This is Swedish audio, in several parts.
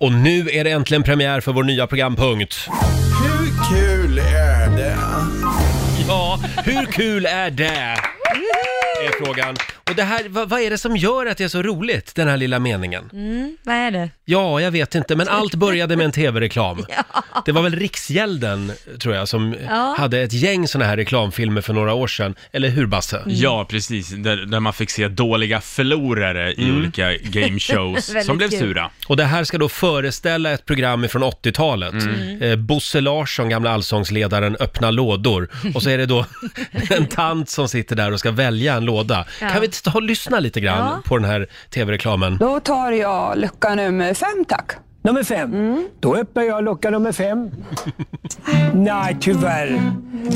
Och nu är det äntligen premiär för vår nya programpunkt. Hur kul är det? Ja, hur kul är det? Är frågan. Och det här, vad, vad är det som gör att det är så roligt, den här lilla meningen? Mm, vad är det? Ja, jag vet inte, men allt började med en tv-reklam. Det var väl Riksgälden, tror jag, som Ja. hade ett gäng såna här reklamfilmer för några år sedan. Eller hur, Basse? Ja, precis. Där, där man fick se dåliga förlorare i Mm. olika game shows Väldigt som blev kul. sura. Och det här ska då föreställa ett program från 80-talet. Mm. Eh, Bosse Larsson, gamla allsångsledaren, öppnar lådor. Och så är det då en tant som sitter där och ska välja en låda. Ja. Kan vi ta och lyssna lite grann på den här tv-reklamen? Då tar jag lucka nummer fem, tack. Nummer fem. Då öppnar jag lucka nummer fem. Nej, tyvärr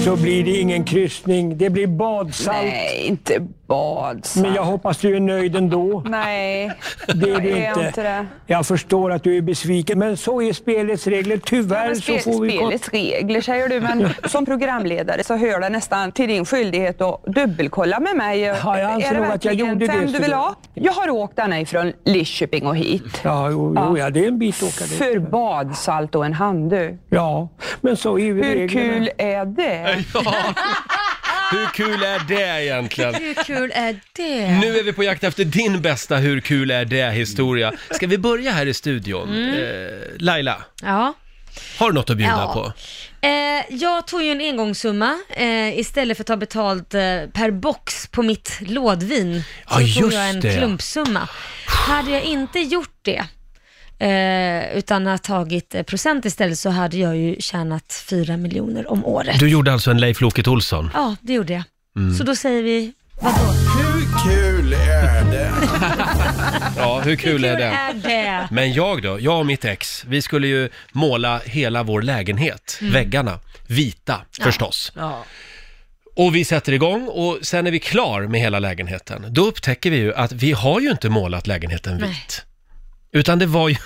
så blir det ingen kryssning. Det blir badsalt. Nej, inte badsalt. Men jag hoppas du är nöjd ändå. Nej, Det är du inte. inte det. Jag förstår att du är besviken, men så är spelets regler. Tyvärr Men så får vi... spelets regler säger du, men som programledare så hör det nästan till din skyldighet att dubbelkolla med mig. Ja, jag anser är det nog att jag gjorde det, du vill ha? Jag har åkt denna ifrån Lidköping och hit. Ja, jo, jo, ja, det är en bit att åka dit. För badsalt och en handduk. Ja, men så är ju Hur reglerna. kul är det? Ja. Hur kul är det egentligen? Hur kul är det? Nu är vi på jakt efter din bästa Hur kul är det-historia. Ska vi börja här i studion? Mm. Eh, Laila, Ja. har du något att bjuda Ja. på? Eh, jag tog ju en engångssumma eh, istället för att ta betalt eh, per box på mitt lådvin. Ja, så tog just jag en det. klumpsumma. Hade jag inte gjort det, eh, utan ha tagit eh, procent istället, så hade jag ju tjänat 4 miljoner om året. Du gjorde alltså en Leif Loket Olsson? Ja, det gjorde jag. Mm. Så då säger vi, vadå? Hur kul är det? Ja, hur kul är det? är det? Men jag då, jag och mitt ex, vi skulle ju måla hela vår lägenhet, väggarna, vita förstås. Ja. Och vi sätter igång och sen är vi klar med hela lägenheten. Då upptäcker vi ju att vi har ju inte målat lägenheten Nej. Utan det var ju,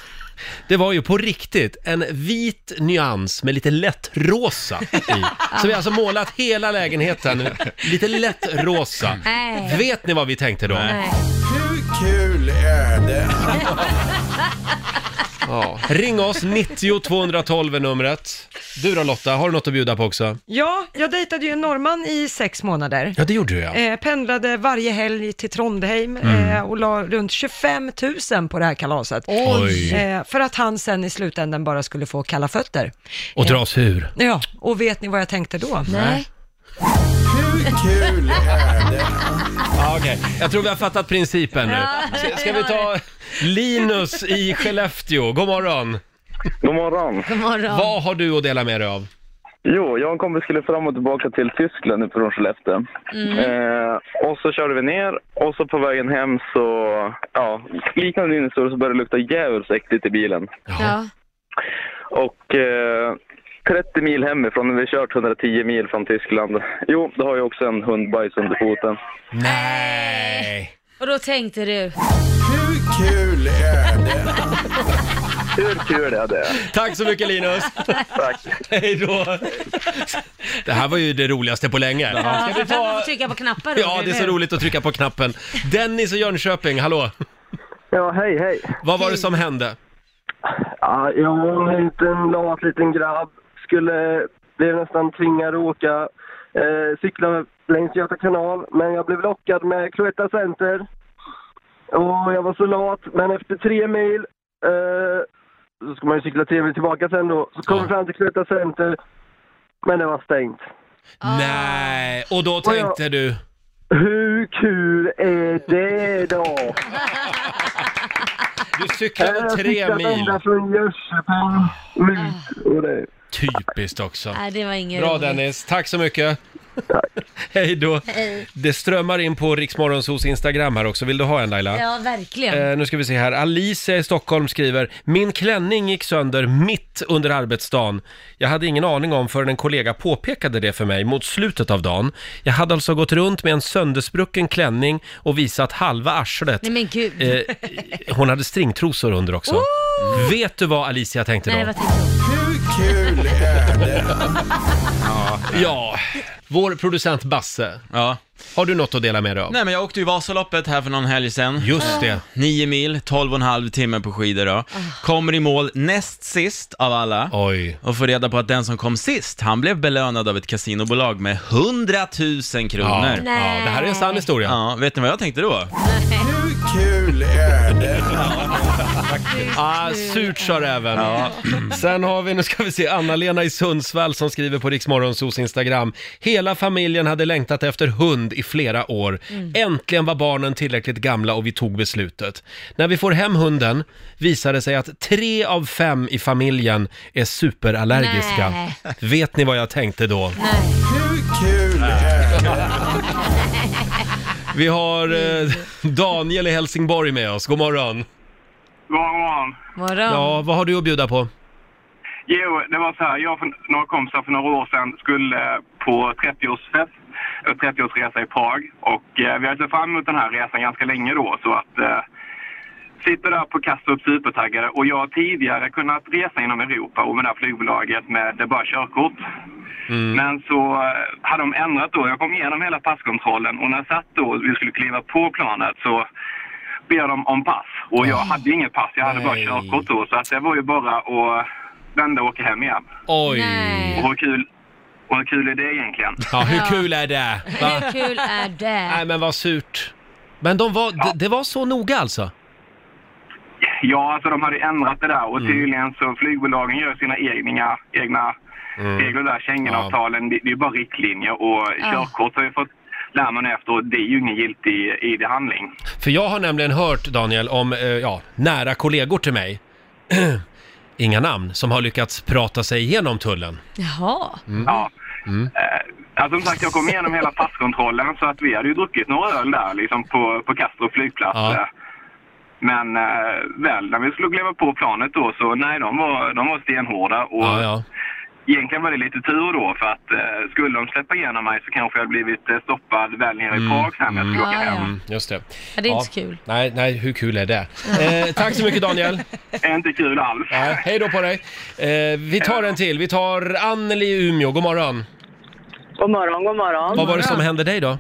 det var ju på riktigt en vit nyans med lite lätt rosa i. Så vi har alltså målat hela lägenheten lite lätt rosa. Nej. Vet ni vad vi tänkte då? Nej. Hur kul är det? Ja. Ring oss, 90 212 är numret. Du då Lotta, har du något att bjuda på också? Ja, jag dejtade ju en norrman i sex månader. Ja, det gjorde du ja. Eh, pendlade varje helg till Trondheim Mm. eh, och la runt 25 000 på det här kalaset. Oj. Eh, för att han sen i slutändan bara skulle få kalla fötter. Och dras ur. Ja, och vet ni vad jag tänkte då? Nej. Hur kul är det? Ja, okej. Jag tror vi har fattat principen nu. Ska, ska vi ta Linus i Skellefteå? God morgon! God morgon. God morgon. Vad har du att dela med dig av? Jo, jag och en kompis skulle fram och tillbaka till Tyskland nu från Skellefteå. Eh, och så körde vi ner och så på vägen hem så, ja, liknande din historia så började det lukta djävulskt äckligt i bilen. Ja. Och eh, 30 mil hemifrån, när vi kört 110 mil från Tyskland. Jo, då har jag också en hundbajs under foten. Nej! Och då tänkte du, Hur kul är det? Hur kul är det? Tack så mycket Linus! Tack. Hej då! Det här var ju det roligaste på länge. ja, Ska vi ta... trycka på knappar. då, Ja, det är så roligt att trycka på knappen. Dennis och Jönköping, hallå! Ja, hej, hej. Vad var det som hände? Ja, jag var en liten lat liten grabb. Skulle, blev nästan tvingad att åka, eh, cykla längs Göta kanal. Men jag blev lockad med Cloetta Center. Och jag var så lat, men efter tre mil, eh, så ska man ju cykla tre mil tillbaka sen då. Så kom Ja. vi fram till Cloetta Center, men det var stängt. Ah. Nej, och då tänkte du... Hur kul är det då? Du cyklade Jag tre cyklade mil. ända från Jönköping ut. Och det, Typiskt också. Nej, det var inget Bra roligt. Dennis, tack så mycket. Hej då. Hej. Det strömmar in på Riksmorgonsos Instagram här också. Vill du ha en Laila? Ja, verkligen. Eh, nu ska vi se här. Alicia i Stockholm skriver, min klänning gick sönder mitt under arbetsdagen. Jag hade ingen aning om förrän en kollega påpekade det för mig mot slutet av dagen. Jag hade alltså gått runt med en söndersprucken klänning och visat halva arslet. Nej men gud. Eh, hon hade stringtrosor under också. Vet du vad Alicia tänkte då? Nej, vad tänkte du? Kul är det? Ja, vår producent Basse. Ja. Har du något att dela med dig av? Nej men jag åkte ju Vasaloppet här för någon helg sedan. Just det. Nio mil, 12 och en halv timme på skidor då. Kommer i mål näst sist av alla. Oj. Och får reda på att den som kom sist, han blev belönad av ett kasinobolag med 100 000 kronor. Ja, ja, det här är en sann historia. Ja, vet ni vad jag tänkte då? Hur kul är det? Ah, surt sa räven. Sen har vi, nu ska vi se, Anna-Lena i Sundsvall som skriver på Riksmorgonsos Instagram. Hela familjen hade längtat efter hund i flera år. Äntligen var barnen tillräckligt gamla och vi tog beslutet. När vi får hem hunden visar det sig att tre av fem i familjen är superallergiska. Nej. Vet ni vad jag tänkte då? Hur kul är det? Vi har eh, Daniel i Helsingborg med oss. God morgon. Morgon. Morgon. Ja, vad har du att bjuda på? Jo, det var så här. Jag och några kompisar för några år sedan skulle eh, på 30-årsfest, eh, 30-årsresa i Prag. Och eh, vi hade sett fram emot den här resan ganska länge då. Så att eh, sitter där på Kastrup supertaggade och jag har tidigare kunnat resa inom Europa och med det här flygbolaget med det bara körkort. Men så eh, hade de ändrat då. Jag kom igenom hela passkontrollen och när jag satt då och vi skulle kliva på planet så ber de om pass. Och jag hade inget pass, jag hade bara Nej. körkort då. Så att det var ju bara att vända och åka hem igen. Oj! Nej. Och hur kul, och hur kul är det egentligen? Ja, hur Ja. kul är det? Va? Hur kul är det? Nej, men vad surt. Men de var, det, det var så noga alltså? Ja, alltså de hade ändrat det där och tydligen så flygbolagen gör sina egna, egna regler där. Schengenavtalen, det, det är ju bara riktlinjer och körkort har vi fått lära mig nu efteråt, det är ju ingen giltig ID-handling. För jag har nämligen hört, Daniel, om eh, ja, nära kollegor till mig, inga namn, som har lyckats prata sig igenom tullen. Jaha. Ja. Eh, alltså som sagt, jag kom igenom hela passkontrollen så att vi hade ju druckit några öl där liksom på, på Kastrup flygplats. Ja. Eh, Men eh, väl när vi skulle kliva på planet då så nej, de var, de var stenhårda och Ja, ja. Egentligen var det lite tur då för att eh, skulle de släppa igenom mig så kanske jag hade blivit eh, stoppad väl nere i Prag sen när jag skulle åka ja. hem. Mm, just det. Ja, det är inte så kul. Nej, nej, hur kul är det? Eh, tack så mycket Daniel. Det är inte kul alls. Nej, hej då på dig. Eh, vi tar en till. Vi tar Anneli i Umeå. God morgon. God morgon, god morgon. Vad var det som hände dig då?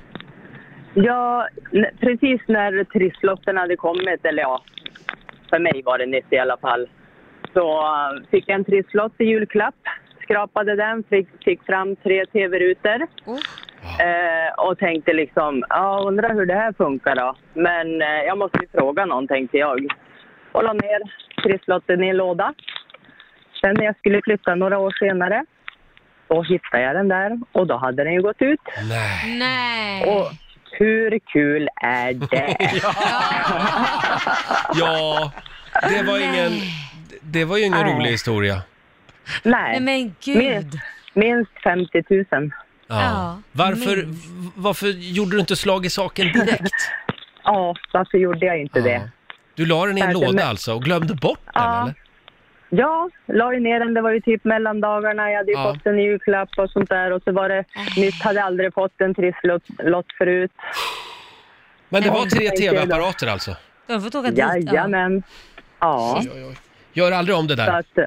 Ja, n- precis när trisslotten hade kommit, eller ja, för mig var det nytt i alla fall, så uh, fick jag en trisslott i julklapp. Skrapade den, fick, fick fram tre tv-rutor. Eh, och tänkte liksom, ja undrar hur det här funkar då. Men eh, jag måste ju fråga någon tänkte jag. Och la ner trisslotten i en låda. Sen när jag skulle flytta några år senare, då hittade jag den där och då hade den ju gått ut. Nej. Nej. Och hur kul är det? Ja, det var ingen... Det var ju ingen Nej. rolig historia. Nej Nej, men gud. minst, minst 50 000. Ja. Ja, Varför, varför gjorde du inte slag i saken direkt? Ja, varför gjorde jag inte Ja. det? Du la den i en låda alltså och glömde bott den Ja. eller? Ja, la ju ner den. Det var ju typ mellandagarna. Jag hade ju Ja. fått en julklapp och sånt där. Och så var det nytt. Hade aldrig fått en trisslott lott förut. Men det var tre tv-apparater alltså? Du har fått åka dit. Ja. Jajamän. Ja, Oj, oj, oj. Gör aldrig om det så där. att... eh,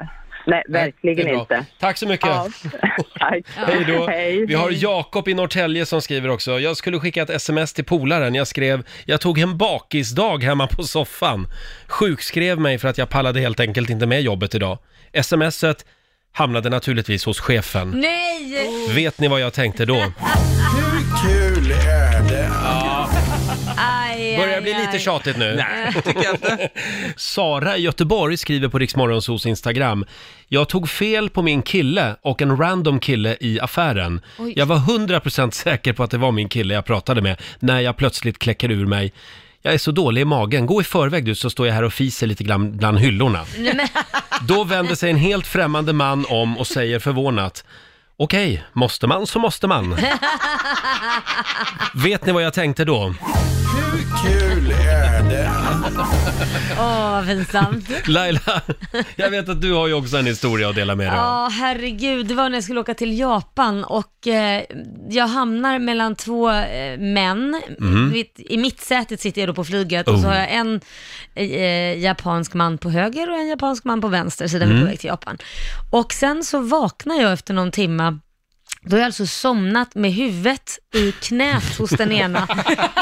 Nej, verkligen det är bra. inte. Tack så mycket. Ja. Tack. Hej då. Hej. Vi har Jakob i Norrtälje som skriver också. Jag skulle skicka ett sms till polaren. Jag skrev, jag tog en bakisdag hemma på soffan. Sjukskrev mig för att jag pallade helt enkelt inte med jobbet idag. Smset hamnade naturligtvis hos chefen. Nej! Vet ni vad jag tänkte då? Börjar aj, bli lite aj. tjatigt nu. Nej, tycker jag inte. Sara i Göteborg skriver på Riksmorgonsos Instagram. Jag tog fel på min kille och en random kille i affären. Oj. Jag var 100% säker på att det var min kille jag pratade med när jag plötsligt kläcker ur mig. Jag är så dålig i magen. Gå i förväg du så står jag här och fiser lite grann bland hyllorna. Nej, men, Då vänder sig en helt främmande man om och säger förvånat. Okej, måste man så måste man. Vet ni vad jag tänkte då? Kul är det? Åh, vad pinsamt. Laila, jag vet att du har ju också en historia att dela med dig av. Ja, herregud. Det var när jag skulle åka till Japan och eh, jag hamnar mellan två eh, män. Mhm. Mitt, I mittsätet sitter jag då på flyget och så Oh. har jag en eh, japansk man på höger och en japansk man på vänster, så där vi är Mm. på väg till Japan. Och sen så vaknar jag efter någon timma då har jag alltså somnat med huvudet i knät hos den ena.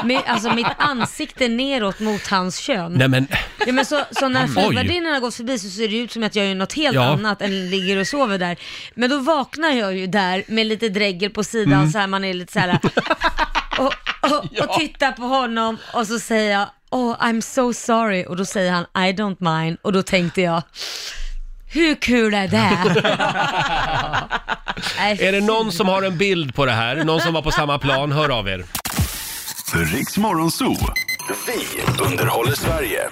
Med, alltså mitt ansikte neråt mot hans kön. Nej men, Ja, men så, så när flygvärdinnan har gått förbi så ser det ut som att jag gör något helt Ja. annat än ligger och sover där. Men då vaknar jag ju där med lite dregel på sidan Mm. så här man är lite så här och, och, och tittar på honom och så säger jag Oh I'm so sorry och då säger han I don't mind och då tänkte jag hur kul är det? Är det någon som har en bild på det här? Någon som var på samma plan? Hör av er. Riks Morgonzoo. Vi underhåller Sverige.